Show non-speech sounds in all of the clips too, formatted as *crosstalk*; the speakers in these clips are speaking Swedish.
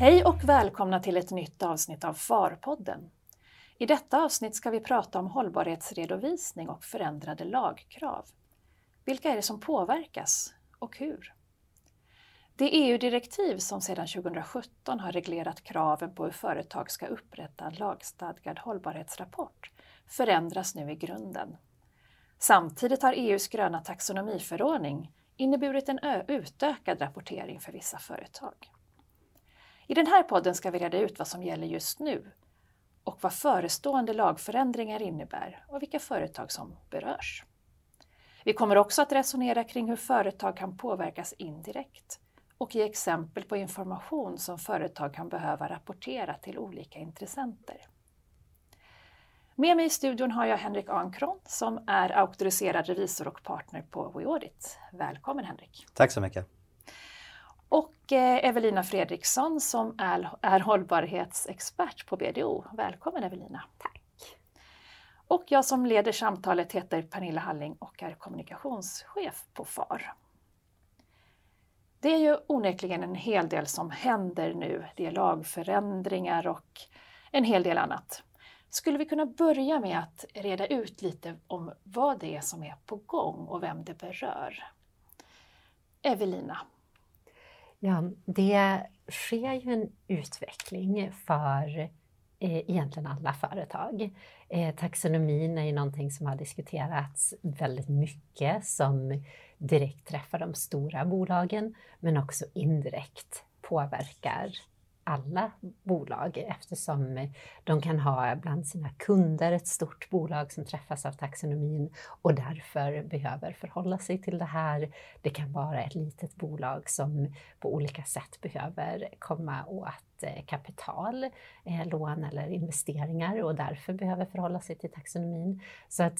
Hej och välkomna till ett nytt avsnitt av Farpodden. I detta avsnitt ska vi prata om hållbarhetsredovisning och förändrade lagkrav. Vilka är det som påverkas och hur? Det EU-direktiv som sedan 2017 har reglerat kraven på hur företag ska upprätta en lagstadgad hållbarhetsrapport förändras nu i grunden. Samtidigt har EUs gröna taxonomiförordning inneburit en utökad rapportering för vissa företag. I den här podden ska vi reda ut vad som gäller just nu och vad förestående lagförändringar innebär och vilka företag som berörs. Vi kommer också att resonera kring hur företag kan påverkas indirekt och ge exempel på information som företag kan behöva rapportera till olika intressenter. Med mig i studion har jag Henrik Ankron som är auktoriserad revisor och partner på WeAudit. Välkommen Henrik! Tack så mycket! Och eh, Evelina Fredriksson som är, är hållbarhetsexpert på BDO. Välkommen Evelina! Tack! Och jag som leder samtalet heter Pernilla Halling och är kommunikationschef på FAR. Det är ju onekligen en hel del som händer nu. Det är lagförändringar och en hel del annat. Skulle vi kunna börja med att reda ut lite om vad det är som är på gång och vem det berör? Evelina? Ja, det sker ju en utveckling för eh, egentligen alla företag. Eh, taxonomin är ju någonting som har diskuterats väldigt mycket som direkt träffar de stora bolagen men också indirekt påverkar alla bolag eftersom de kan ha bland sina kunder ett stort bolag som träffas av taxonomin och därför behöver förhålla sig till det här. Det kan vara ett litet bolag som på olika sätt behöver komma åt eh, kapital, eh, lån eller investeringar och därför behöver förhålla sig till taxonomin. Så att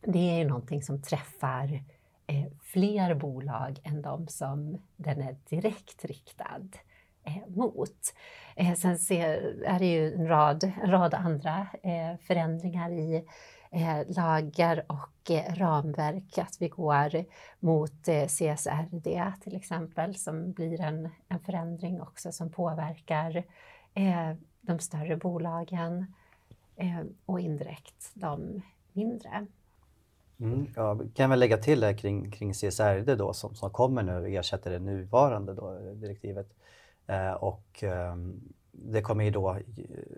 det är ju någonting som träffar eh, fler bolag än de som den är direkt riktad Eh, mot. Eh, sen är det ju en rad, en rad andra eh, förändringar i lagar och ramverk, att vi går mot CSRD till exempel, som blir en, en förändring också som påverkar de större bolagen och indirekt de mindre. Mm, ja, kan väl lägga till det kring, kring CSRD då som, som kommer nu och ersätter det nuvarande då, direktivet. Eh, och ehm, det kommer ju då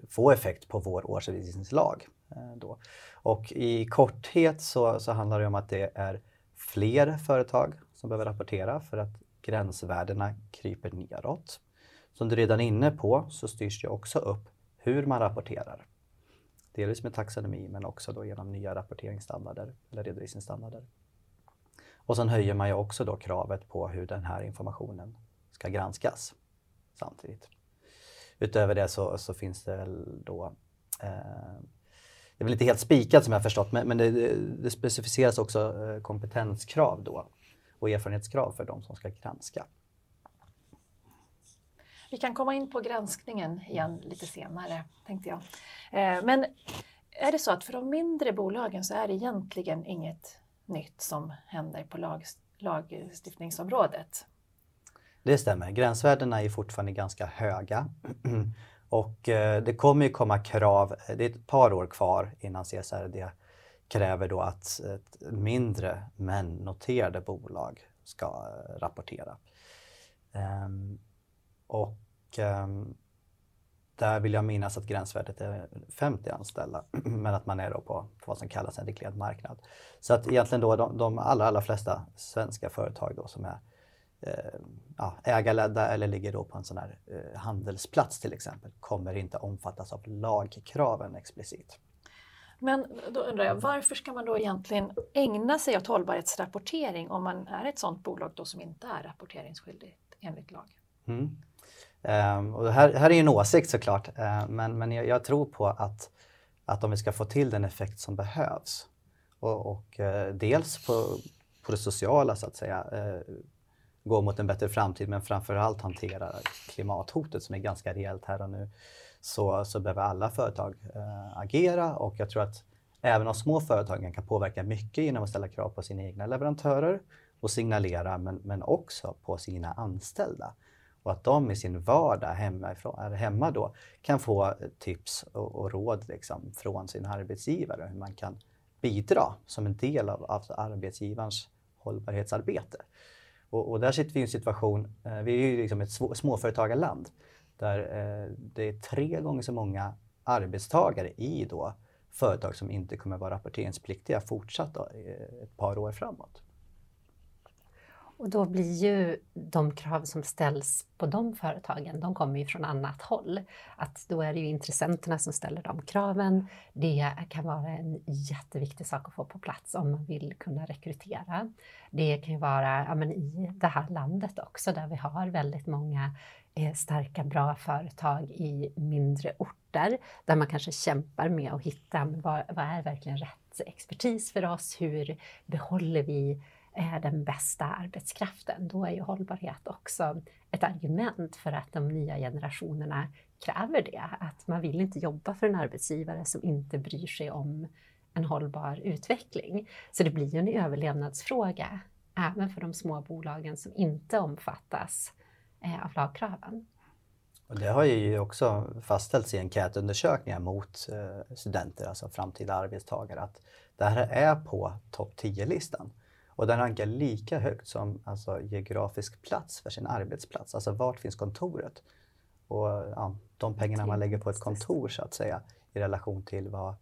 få effekt på vår årsredovisningslag. Eh, då. Och i korthet så, så handlar det om att det är fler företag som behöver rapportera för att gränsvärdena kryper neråt. Som du redan är inne på så styrs det också upp hur man rapporterar. Delvis med taxonomi men också då genom nya rapporteringsstandarder eller redovisningsstandarder. Och sen höjer man ju också då kravet på hur den här informationen ska granskas samtidigt. Utöver det så, så finns det väl då eh, det är väl inte helt spikat som jag förstått, men, men det, det, specificeras också eh, kompetenskrav då och erfarenhetskrav för de som ska granska. Vi kan komma in på granskningen igen lite senare, tänkte jag. Eh, men är det så att för de mindre bolagen så är det egentligen inget nytt som händer på lag, lagstiftningsområdet? Det stämmer. Gränsvärdena är fortfarande ganska höga. *clears throat* Och eh, det kommer ju komma krav, det är ett par år kvar innan CSRD kräver då att ett mindre men noterade bolag ska eh, rapportera. Ehm, och ehm, där vill jag minnas att gränsvärdet är 50 anställda, *clears throat* men att man är då på, på vad som kallas en reglerad marknad. Så att egentligen då de, de allra, allra flesta svenska företag då som är ja, ägarledda eller ligger då på en sån här eh, handelsplats till exempel kommer inte omfattas av lagkraven explicit. Men då undrar jag, varför ska man då egentligen ägna sig åt hållbarhetsrapportering om man är ett sådant bolag då som inte är rapporteringsskyldigt enligt lag? Mm. Um, och det här, här är en åsikt såklart, uh, men, men jag, jag, tror på att, att om vi ska få till den effekt som behövs och, och uh, dels på, på det sociala så att säga, uh, gå mot en bättre framtid men framförallt hantera klimathotet som är ganska reellt här och nu så, så behöver alla företag äh, agera och jag tror att även de små företagen kan påverka mycket genom att ställa krav på sina egna leverantörer och signalera men, men också på sina anställda. och att de i sin vardag hemma, hemma då kan få tips och, och råd liksom från sin arbetsgivare hur man kan bidra som en del av, av arbetsgivarens hållbarhetsarbete. Och, och, där sitter vi i en situation, eh, vi är ju liksom ett småföretagarland där eh, det är tre gånger så många arbetstagare i då företag som inte kommer vara rapporteringspliktiga fortsatt då, eh, ett par år framåt. Och då blir ju de krav som ställs på de företagen, de kommer ju från annat håll. Att då är det ju intressenterna som ställer de kraven. Det kan vara en jätteviktig sak att få på plats om man vill kunna rekrytera. Det kan ju vara ja, men i det här landet också där vi har väldigt många eh, starka, bra företag i mindre orter där man kanske kämpar med att hitta vad, vad är verkligen rätt expertis för oss? Hur behåller vi är den bästa arbetskraften, då är ju hållbarhet också ett argument för att de nya generationerna kräver det. Att man vill inte jobba för en arbetsgivare som inte bryr sig om en hållbar utveckling. Så det blir ju en överlevnadsfråga även för de små bolagen som inte omfattas eh, av lagkraven. Och det har ju också fastställts i enkätundersökningar mot eh, studenter, alltså framtida arbetstagare, att det här är på topp 10-listan. Och den rankar lika högt som alltså, geografisk plats för sin arbetsplats. Alltså vart finns kontoret? Och ja, de pengarna man lägger på ett kontor så att säga i relation till vad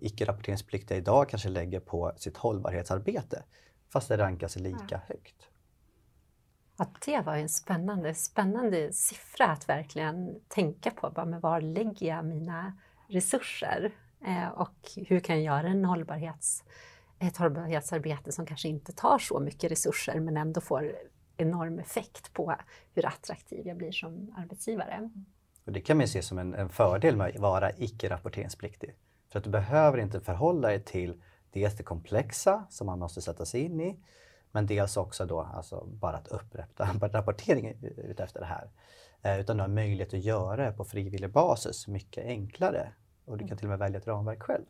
icke-rapporteringspliktiga idag kanske lägger på sitt hållbarhetsarbete. Fast det rankas lika ja. högt. Ja, det var en spännande, spännande siffra att verkligen tänka på. Bara, men var lägger jag mina resurser? Eh, och hur kan jag göra en hållbarhets ett hållbarhetsarbete som kanske inte tar så mycket resurser men ändå får enorm effekt på hur attraktiv jag blir som arbetsgivare. Och det kan man se som en, en fördel med att vara icke-rapporteringspliktig. För att du behöver inte förhålla dig till dels det komplexa som man måste sätta sig in i, men dels också då alltså bara att upprätta *laughs* rapportering utefter det här. Eh, utan du har möjlighet att göra det på frivillig basis mycket enklare och du kan till och med välja ett ramverk själv.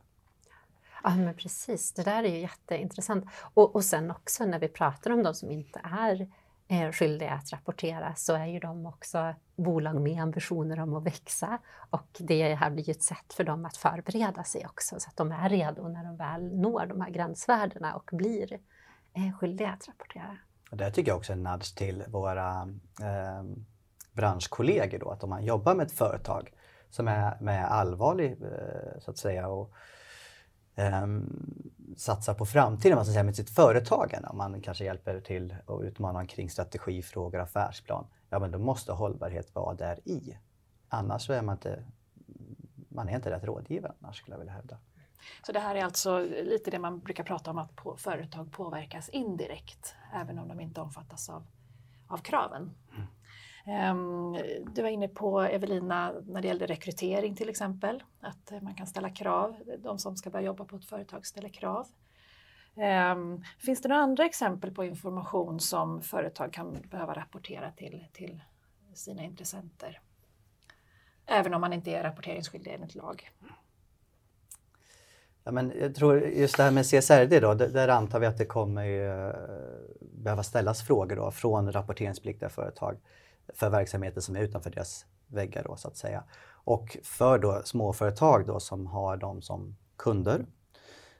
Ja, men precis. Det där är ju jätteintressant. Och, och sen också när vi pratar om de som inte är eh, skyldiga att rapportera så är ju de också bolag med ambitioner om att växa. Och det här blir ju ett sätt för dem att förbereda sig också så att de är redo när de väl når de här gränsvärdena och blir eh, skyldiga att rapportera. Det tycker jag också är en nudge till våra eh, branschkollegor då, att om man jobbar med ett företag som är med allvarlig eh, så att säga och eh, satsar på framtiden man ska säga, med sitt företagande. Om man kanske hjälper till att utmana kring strategifrågor, affärsplan. Ja, men då måste hållbarhet vara där i. Annars är man inte, man är inte rätt rådgivare annars skulle jag vilja hävda. Så det här är alltså lite det man brukar prata om att på, företag påverkas indirekt, även om de inte omfattas av, av kraven. Mm. Ehm, du var inne på Evelina när det gällde rekrytering till exempel, att eh, man kan ställa krav. De som ska börja jobba på ett företag ställer krav. Ehm, finns det några andra exempel på information som företag kan behöva rapportera till, till sina intressenter? Även om man inte är rapporteringsskyldig enligt lag. Ja, men jag tror just det här med CSRD då, där antar vi att det kommer eh, behöva ställas frågor då från rapporteringspliktiga företag för verksamheter som är utanför deras väggar då, så att säga. Och för då småföretag då som har dem som kunder,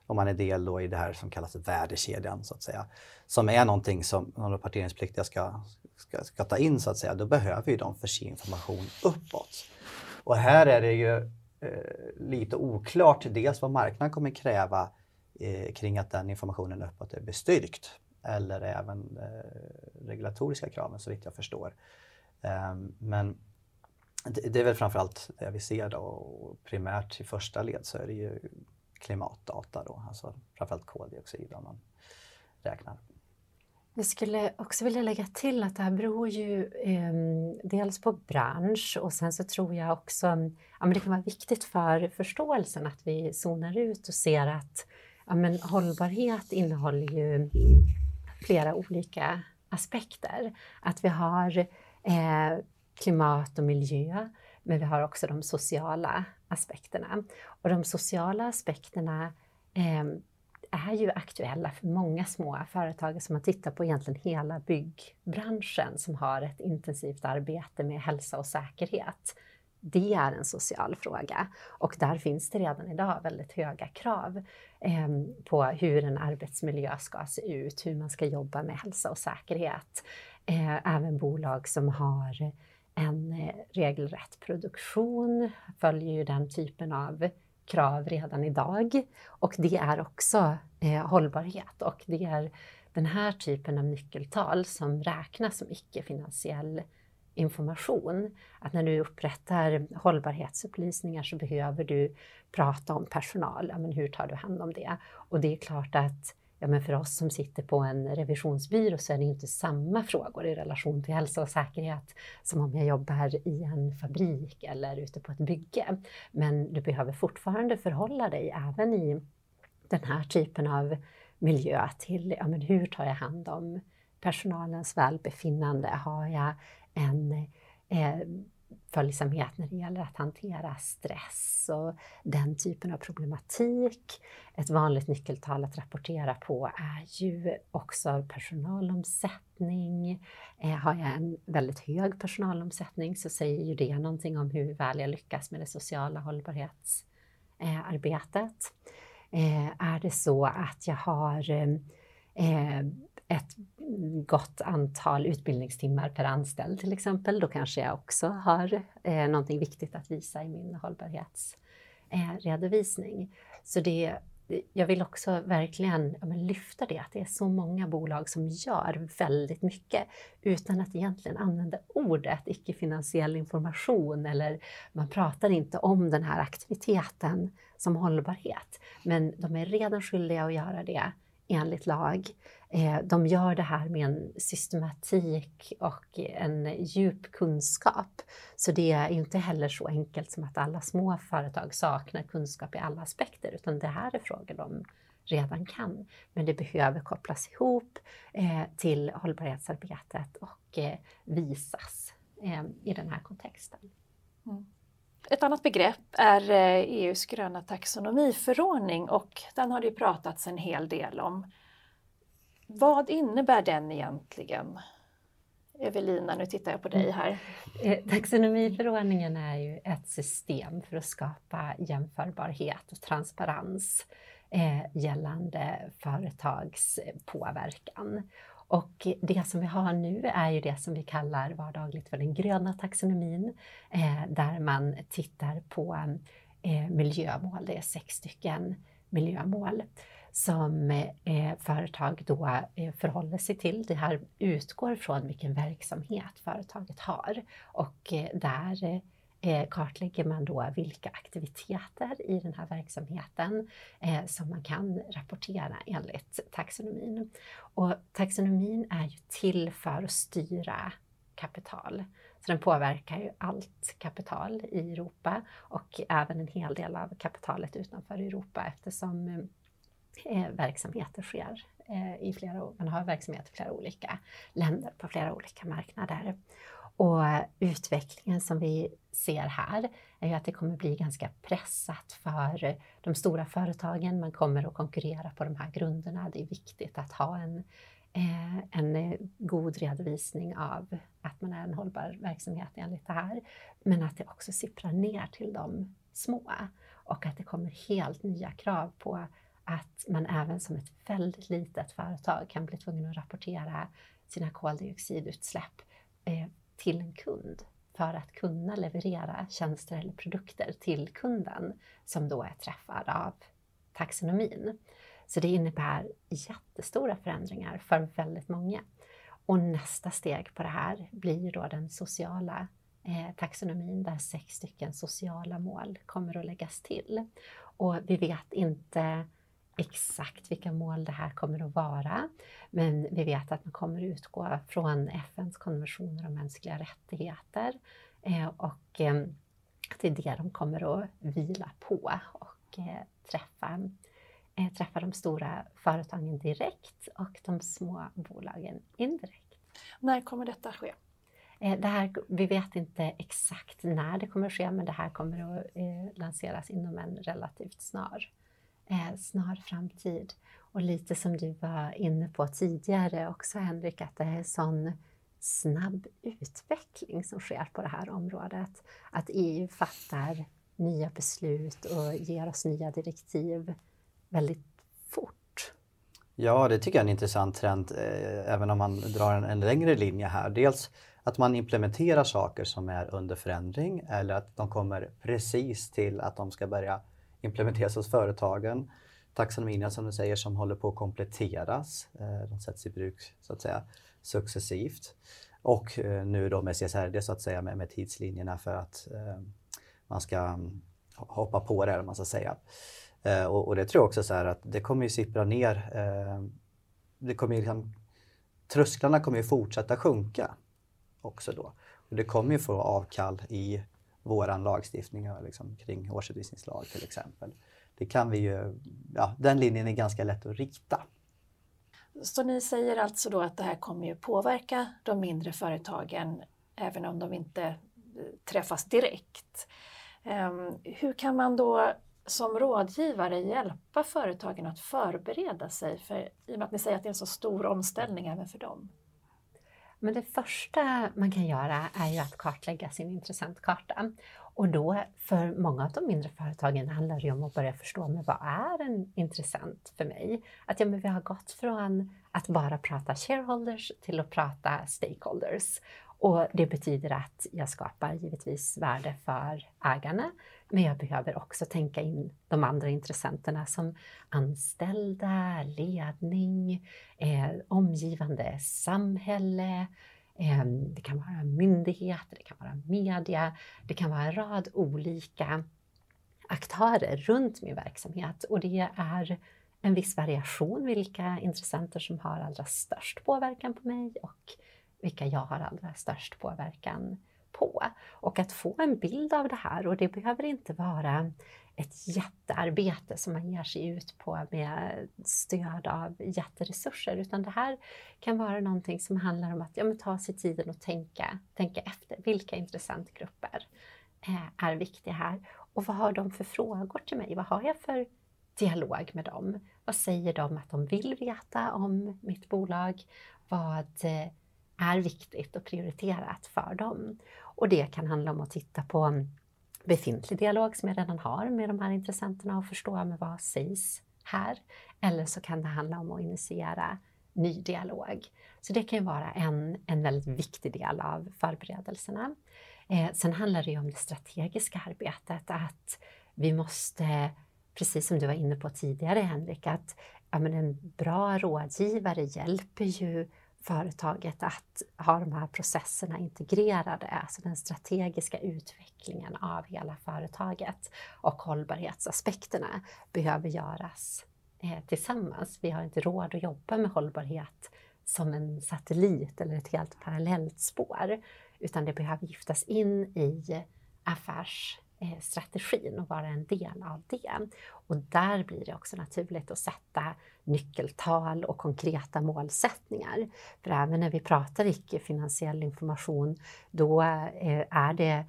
om man är del då i det här som kallas värdekedjan så att säga, som är någonting som de rapporteringspliktiga ska, ska, ska ta in så att säga, då behöver ju de förse information uppåt. Och här är det ju eh, lite oklart dels vad marknaden kommer kräva eh, kring att den informationen uppåt är bestyrkt eller även eh, regulatoriska kraven så vitt jag förstår. Ehm, men det är väl framförallt det vi ser då och primärt i första led så är det ju klimatdata då, alltså framförallt koldioxid om man räknar. Jag skulle också vilja lägga till att det här beror ju eh, dels på bransch och sen så tror jag också ja, men det kan vara viktigt för förståelsen att vi zonar ut och ser att ja, men hållbarhet innehåller ju flera olika aspekter. Att vi har eh, klimat och miljö, men vi har också de sociala aspekterna. Och de sociala aspekterna eh, är ju aktuella för många små företag som man tittar på egentligen hela byggbranschen som har ett intensivt arbete med hälsa och säkerhet. Det är en social fråga och där finns det redan idag väldigt höga krav eh, på hur en arbetsmiljö ska se ut, hur man ska jobba med hälsa och säkerhet. Eh, även bolag som har en eh, regelrätt produktion följer ju den typen av krav redan idag. Och det är också eh, hållbarhet och det är den här typen av nyckeltal som räknas som icke-finansiell information. Att när du upprättar hållbarhetsupplysningar så behöver du prata om personal. Ja, men hur tar du hand om det? Och det är klart att ja, men för oss som sitter på en revisionsbyrå så är det inte samma frågor i relation till hälsa och säkerhet som om jag jobbar i en fabrik eller ute på ett bygge. Men du behöver fortfarande förhålla dig även i den här typen av miljö till ja, men hur tar jag hand om personalens välbefinnande? Har jag en eh, följsamhet när det gäller att hantera stress och den typen av problematik. Ett vanligt nyckeltal att rapportera på är ju också personalomsättning. Eh, har jag en väldigt hög personalomsättning så säger ju det någonting om hur väl jag lyckas med det sociala hållbarhetsarbetet. Eh, är det så att jag har eh, ett gott antal utbildningstimmar per anställd till exempel, då kanske jag också har eh, någonting viktigt att visa i min hållbarhetsredovisning. Eh, så det, jag vill också verkligen ja, lyfta det, att det är så många bolag som gör väldigt mycket utan att egentligen använda ordet icke-finansiell information eller man pratar inte om den här aktiviteten som hållbarhet. Men de är redan skyldiga att göra det enligt lag. Eh, de gör det här med en systematik och en djup kunskap. Så det är inte heller så enkelt som att alla små företag saknar kunskap i alla aspekter, utan det här är frågor de redan kan. Men det behöver kopplas ihop eh, till hållbarhetsarbetet och eh, visas i den här kontexten. Mm. Ett annat begrepp är EUs gröna taxonomiförordning och den har det pratats en hel del om. Vad innebär den egentligen? Evelina, nu tittar jag på dig här. Eh, taxonomiförordningen är ju ett system för att skapa jämförbarhet och transparens eh, gällande företags påverkan. Och det som vi har nu är ju det som vi kallar vardagligt för den gröna taxonomin, eh, där man tittar på eh, miljömål. Det är sex stycken miljömål som eh, företag då eh, förhåller sig till. Det här utgår från vilken verksamhet företaget har och eh, där eh, kartlägger man då vilka aktiviteter i den här verksamheten eh, som man kan rapportera enligt taxonomin. Och taxonomin är ju till för att styra kapital. Så den påverkar ju allt kapital i Europa och även en hel del av kapitalet utanför Europa eftersom eh, eh, verksamheter sker eh, i flera, man har verksamhet i flera olika länder på flera olika marknader. Och utvecklingen som vi ser här är ju att det kommer bli ganska pressat för de stora företagen. Man kommer att konkurrera på de här grunderna. Det är viktigt att ha en, eh, en eh, god redovisning av att man är en hållbar verksamhet enligt det här. Men att det också sipprar ner till de små och att det kommer helt nya krav på att man även som ett väldigt litet företag kan bli tvungen att rapportera sina koldioxidutsläpp eh, till en kund för att kunna leverera tjänster eller produkter till kunden som då är träffad av taxonomin. Så det innebär jättestora förändringar för väldigt många. Och nästa steg på det här blir då den sociala eh, taxonomin där sex stycken sociala mål kommer att läggas till. Och vi vet inte exakt vilka mål det här kommer att vara. Men vi vet att man kommer att utgå från FNs konventioner om mänskliga rättigheter eh, och eh, det är det de kommer att vila på och eh, träffa, träffa de stora företagen direkt och de små bolagen indirekt. När kommer detta ske? Det här, vi vet inte exakt när det kommer att ske, men det här kommer att lanseras inom en relativt snar eh, snar framtid. Och lite som du var inne på tidigare också Henrik, att det är sån snabb utveckling som sker på det här området. Att EU fattar nya beslut och ger oss nya direktiv väldigt fort. Ja, det tycker jag är en intressant trend, eh, även om man drar en, en längre linje här. Dels att man implementerar saker som är under förändring eller att de kommer precis till att de ska börja implementeras hos företagen. Taxonomierna som du säger som håller på att kompletteras. Eh, de sätts i bruk så att säga successivt. Och eh, nu då med CSRD så att säga med, med tidslinjerna för att eh, man ska mm, hoppa på det, man ska säga. Eh, och, och, det tror jag också så här att det kommer ju sippra ner. Eh, det kommer ju liksom, trösklarna kommer ju fortsätta sjunka också då. Och det kommer ju få avkall i våran lagstiftning liksom, kring årsredovisningslag till exempel. Det kan vi ju, ja, den linjen är ganska lätt att rikta. Så ni säger alltså då att det här kommer ju påverka de mindre företagen även om de inte eh, träffas direkt. Ehm, hur kan man då som rådgivare hjälpa företagen att förbereda sig? För, I och med att ni säger att det är en så stor omställning även för dem. Men det första man kan göra är ju att kartlägga sin intressentkarta. Och då för många av de mindre företagen handlar det om att börja förstå men vad är en intressent för mig? Att ja, men vi har gått från att bara prata shareholders till att prata stakeholders. Och det betyder att jag skapar givetvis värde för ägarna, men jag behöver också tänka in de andra intressenterna som anställda, ledning, eh, omgivande samhälle, eh, det kan vara myndigheter, det kan vara media, det kan vara en rad olika aktörer runt min verksamhet. Och det är en viss variation vilka intressenter som har allra störst påverkan på mig och vilka jag har allra störst påverkan på. Och att få en bild av det här och det behöver inte vara ett jättearbete som man ger sig ut på med stöd av jätteresurser utan det här kan vara någonting som handlar om att ja, ta sig tiden och tänka, tänka efter. Vilka intressentgrupper eh, är viktiga här? Och vad har de för frågor till mig? Vad har jag för dialog med dem? Vad säger de att de vill veta om mitt bolag? Vad eh, är viktigt och prioriterat för dem. Och det kan handla om att titta på mm, befintlig dialog som jag redan har med de här intressenterna och förstå med vad sägs här. Eller så kan det handla om att initiera ny dialog. Så det kan ju vara en, en väldigt viktig del av förberedelserna. Eh, sen handlar det ju om det strategiska arbetet, att vi måste, precis som du var inne på tidigare Henrik, att ja, men en bra rådgivare hjälper ju företaget att ha de här processerna integrerade, alltså den strategiska utvecklingen av hela företaget och hållbarhetsaspekterna behöver göras eh, tillsammans. Vi har inte råd att jobba med hållbarhet som en satellit eller ett helt parallellt spår, utan det behöver giftas in i affärs Eh, strategin och vara en del av det. Och där blir det också naturligt att sätta nyckeltal och konkreta målsättningar. För även när vi pratar icke-finansiell information, då eh, är det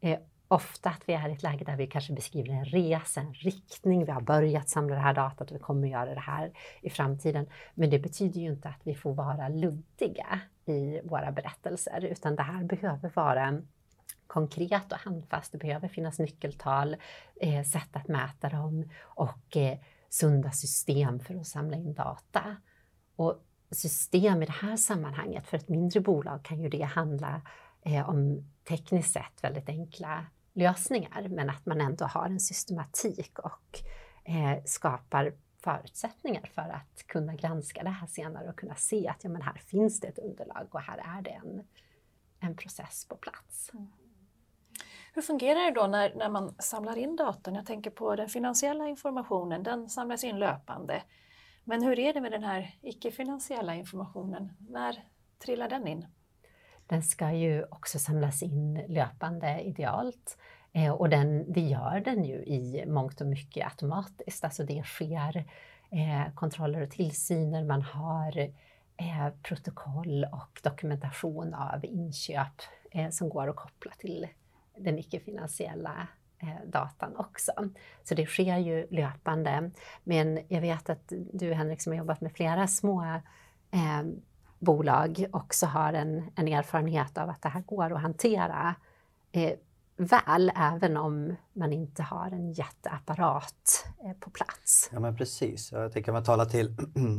eh, ofta att vi är i ett läge där vi kanske beskriver en resa, en riktning, vi har börjat samla det här datat och vi kommer göra det här i framtiden. Men det betyder ju inte att vi får vara luddiga i våra berättelser, utan det här behöver vara konkret och handfast. Det behöver finnas nyckeltal, eh, sätt att mäta dem och eh, sunda system för att samla in data. Och system i det här sammanhanget, för ett mindre bolag kan ju det handla eh, om tekniskt sett väldigt enkla lösningar, men att man ändå har en systematik och eh, skapar förutsättningar för att kunna granska det här senare och kunna se att ja, men här finns det ett underlag och här är det en, en process på plats. Mm. Hur fungerar det då när, när man samlar in datan? Jag tänker på den finansiella informationen, den samlas in löpande. Men hur är det med den här icke-finansiella informationen? När trillar den in? Den ska ju också samlas in löpande idealt. Eh, och den, det gör den ju i mångt och mycket automatiskt. Alltså det sker eh, kontroller och tillsyner, man har eh, protokoll och dokumentation av inköp eh, som går att koppla till den icke-finansiella eh, datan också. Så det sker ju löpande. Men jag vet att du Henrik som har jobbat med flera små eh, bolag också har en, en erfarenhet av att det här går att hantera eh, väl, även om man inte har en jätteapparat eh, på plats. Ja men precis. Jag tänker man talar till *clears throat*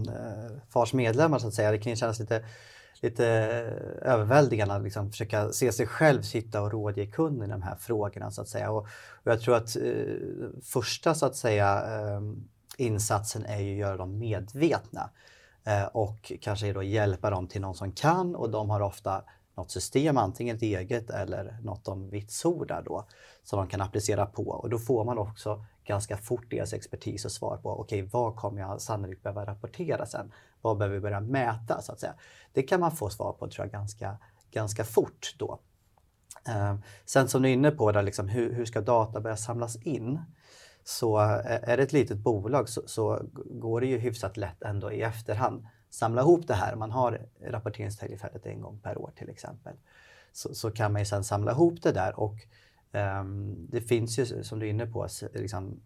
eh, FARs medlemmar så att säga, det kan ju kännas lite, lite överväldigande att liksom försöka se sig själv sitta och rådge kunden i de här frågorna så att säga. Och, och jag tror att eh, första så att säga eh, insatsen är ju att göra dem medvetna eh, och kanske då hjälpa dem till någon som kan och de har ofta något system, antingen ett eget eller något de vitsordar då, som de kan applicera på. Och då får man också ganska fort deras expertis och svar på, okej, okay, vad kommer jag sannolikt behöva rapportera sen? Vad behöver vi börja mäta så att säga? Det kan man få svar på tror jag ganska, ganska fort då. Eh, sen som du är inne på, där, liksom, hur, hur ska data börja samlas in? Så eh, är det ett litet bolag så, så, går det ju hyfsat lätt ändå i efterhand samla ihop det här, man har rapporteringstillfället en gång per år till exempel, så, så kan man ju sedan samla ihop det där och um, det finns ju som du är inne på liksom,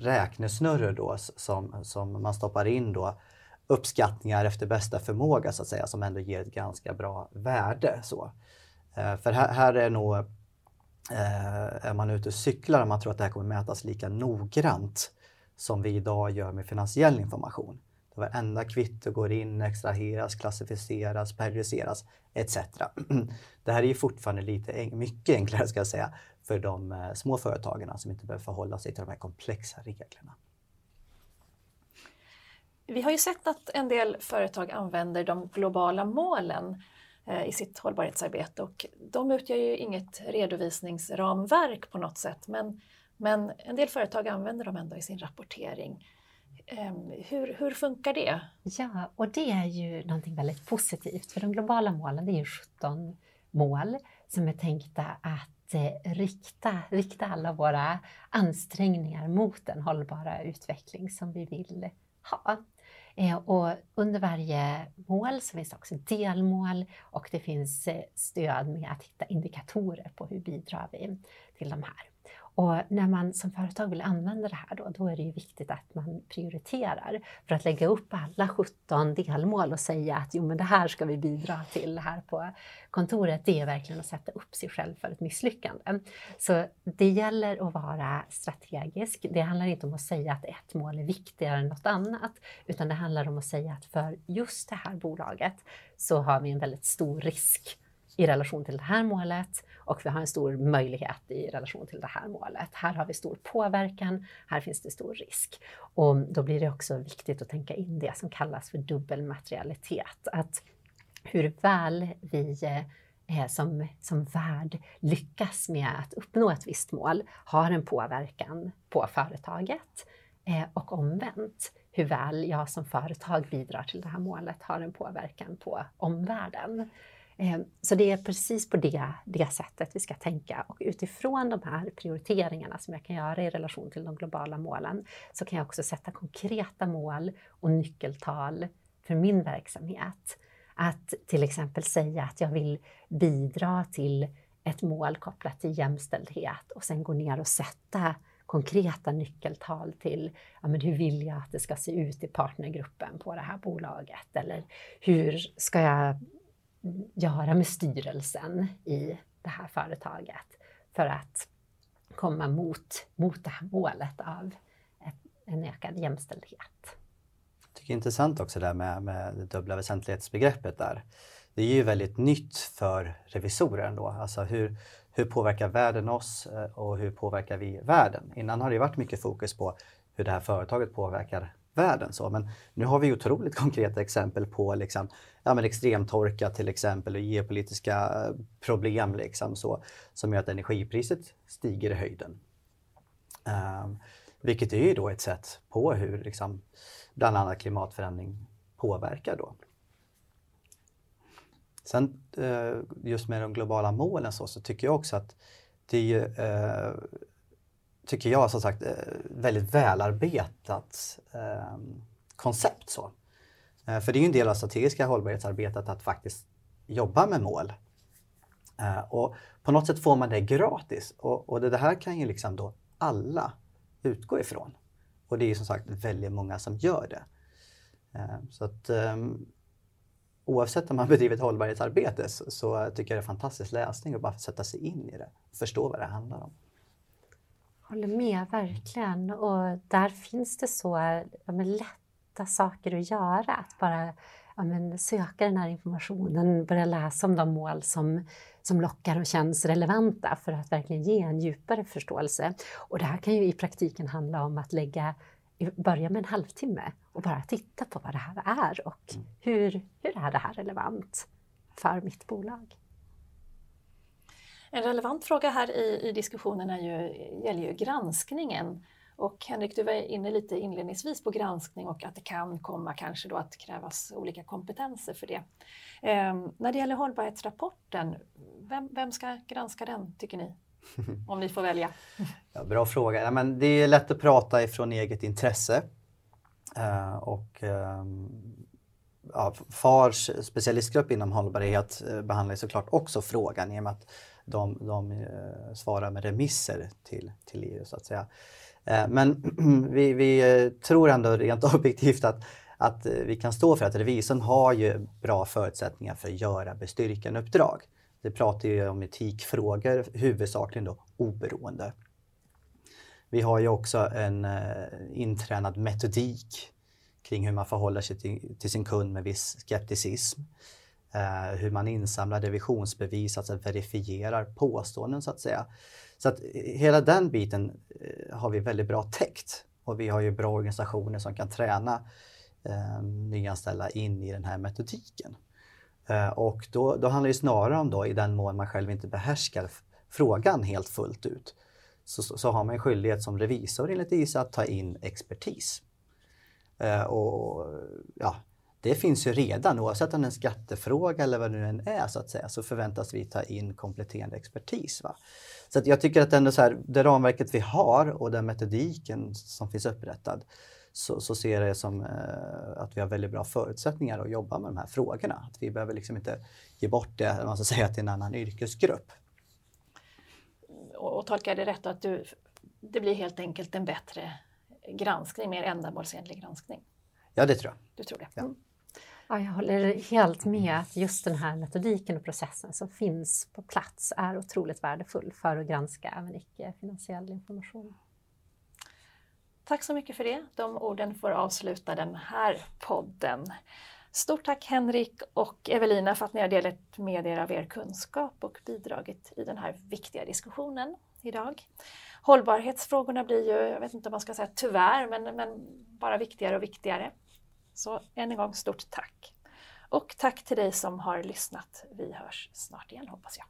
räknesnurror då som, som man stoppar in då uppskattningar efter bästa förmåga så att säga som ändå ger ett ganska bra värde. Så. Eh, för här, här är nog eh, är man ute och cyklar och man tror att det här kommer mätas lika noggrant som vi idag gör med finansiell information. Varenda kvitto går in, extraheras, klassificeras, periodiseras etc. *clears throat* Det här är ju fortfarande lite mycket enklare ska jag säga för de eh, små företagen som inte behöver förhålla sig till de här komplexa reglerna. Vi har ju sett att en del företag använder de globala målen eh, i sitt hållbarhetsarbete och de utgör ju inget redovisningsramverk på något sätt men, men en del företag använder dem ändå i sin rapportering. Ehm, hur, hur funkar det? Ja, och det är ju någonting väldigt positivt för de globala målen det är ju 17 mål som är tänkta att Eh, rikta, rikta alla våra ansträngningar mot den hållbara utveckling som vi vill ha. Eh, och under varje mål så finns det också delmål och det finns eh, stöd med att hitta indikatorer på hur bidrar vi till de här. Och när man som företag vill använda det här då, då är det ju viktigt att man prioriterar. För att lägga upp alla 17 delmål och säga att jo men det här ska vi bidra till här på kontoret, det är verkligen att sätta upp sig själv för ett misslyckande. Så det gäller att vara strategisk. Det handlar inte om att säga att ett mål är viktigare än något annat, utan det handlar om att säga att för just det här bolaget så har vi en väldigt stor risk i relation till det här målet och vi har en stor möjlighet i relation till det här målet. Här har vi stor påverkan, här finns det stor risk. Och då blir det också viktigt att tänka in det som kallas för dubbelmaterialitet. Att hur väl vi eh, som, som värd lyckas med att uppnå ett visst mål har en påverkan på företaget eh, och omvänt hur väl jag som företag bidrar till det här målet har en påverkan på omvärlden. Eh, så det är precis på det, det sättet vi ska tänka och utifrån de här prioriteringarna som jag kan göra i relation till de globala målen så kan jag också sätta konkreta mål och nyckeltal för min verksamhet. Att till exempel säga att jag vill bidra till ett mål kopplat till jämställdhet och sen gå ner och sätta konkreta nyckeltal till ja, men hur vill jag att det ska se ut i partnergruppen på det här bolaget? Eller hur ska jag göra med styrelsen i det här företaget för att komma mot, mot det här målet av en ökad jämställdhet. Jag tycker det är intressant också det där med, med det dubbla väsentlighetsbegreppet där. Det är ju väldigt nytt för revisorer ändå. Alltså hur, hur påverkar världen oss eh, och hur påverkar vi världen? Innan har det varit mycket fokus på hur det här företaget påverkar världen. Så. Men nu har vi otroligt *laughs* konkreta exempel på liksom, ja, men extremtorka till exempel och geopolitiska eh, problem liksom, så, som gör att energipriset stiger i höjden. Um, vilket är ju då ett sätt på hur liksom, bland annat klimatförändring påverkar. Då. Sen eh, just med de globala målen så, så tycker jag också att det är ju eh, tycker jag som sagt, eh, väldigt välarbetat eh, koncept. Så. Eh, för det är ju en del av strategiska hållbarhetsarbetet att faktiskt jobba med mål. Eh, och på något sätt får man det gratis och, och det här kan ju liksom då alla utgå ifrån. Och det är som sagt väldigt många som gör det. Eh, så att um, oavsett om man *laughs* bedriver ett hållbarhetsarbete så, så, tycker jag det är fantastisk läsning att bara sätta sig in i det och förstå vad det handlar om. Håller med, verkligen. Och där finns det så ja, lätta saker att göra. Att bara ja, men, söka den här informationen, börja läsa om de mål som, som lockar och känns relevanta för att verkligen ge en djupare förståelse. Och det här kan ju i praktiken handla om att lägga börja med en halvtimme och bara titta på vad det här är och mm. hur, hur är det här relevant för mitt bolag? En relevant fråga här i, i diskussionen är ju, gäller ju granskningen. Och Henrik, du var inne lite inledningsvis på granskning och att det kan komma kanske då att krävas olika kompetenser för det. Eh, när det gäller hållbarhetsrapporten, vem, vem ska granska den tycker ni? *laughs* Om ni får välja. Ja, bra fråga. Ja, men det är lätt att prata ifrån eget intresse. Uh, och um, ja, FARs specialistgrupp inom hållbarhet uh, behandlar såklart också frågan i och med att de, de eh, svarar med remisser till, till EU så att säga. Eh, men *clears throat* vi, vi eh, tror ändå rent *laughs* objektivt att, att vi kan stå för att revisorn har ju bra förutsättningar för att göra bestyrkanuppdrag. Det pratar ju om etikfrågor, huvudsakligen då oberoende. Vi har ju också en eh, intränad metodik kring hur man förhåller sig till, till sin kund med viss skepticism. Eh, hur man insamlar revisionsbevis, alltså verifierar påståenden så att säga. Så att eh, hela den biten eh, har vi väldigt bra täckt och vi har ju bra organisationer som kan träna eh, nyanställda in i den här metodiken. Eh, och då, då handlar det snarare om då i den mån man själv inte behärskar frågan helt fullt ut så, så har man en skyldighet som revisor enligt ISA att ta in expertis. Eh, och ja, det finns ju redan, oavsett om det är en skattefråga eller vad det nu än är så att säga, så förväntas vi ta in kompletterande expertis. Va? Så att jag tycker att ändå så här, det ramverket vi har och den metodiken som finns upprättad så, så ser jag det som eh, att vi har väldigt bra förutsättningar att jobba med de här frågorna. Att vi behöver liksom inte ge bort det man ska säga, till en annan yrkesgrupp. Och, och tolkar det rätt att du, det blir helt enkelt en bättre granskning, mer ändamålsenlig granskning? Ja, det tror jag. Du tror det? Ja. Mm. Ja, jag håller helt med att just den här metodiken och processen som finns på plats är otroligt värdefull för att granska även icke-finansiell information. Tack så mycket för det. De orden får avsluta den här podden. Stort tack Henrik och Evelina för att ni har delat med er av er kunskap och bidragit i den här viktiga diskussionen idag. Hållbarhetsfrågorna blir ju, jag vet inte om man ska säga tyvärr, men, men bara viktigare och viktigare. Så än en gång stort tack. Och tack till dig som har lyssnat. Vi hörs snart igen hoppas jag.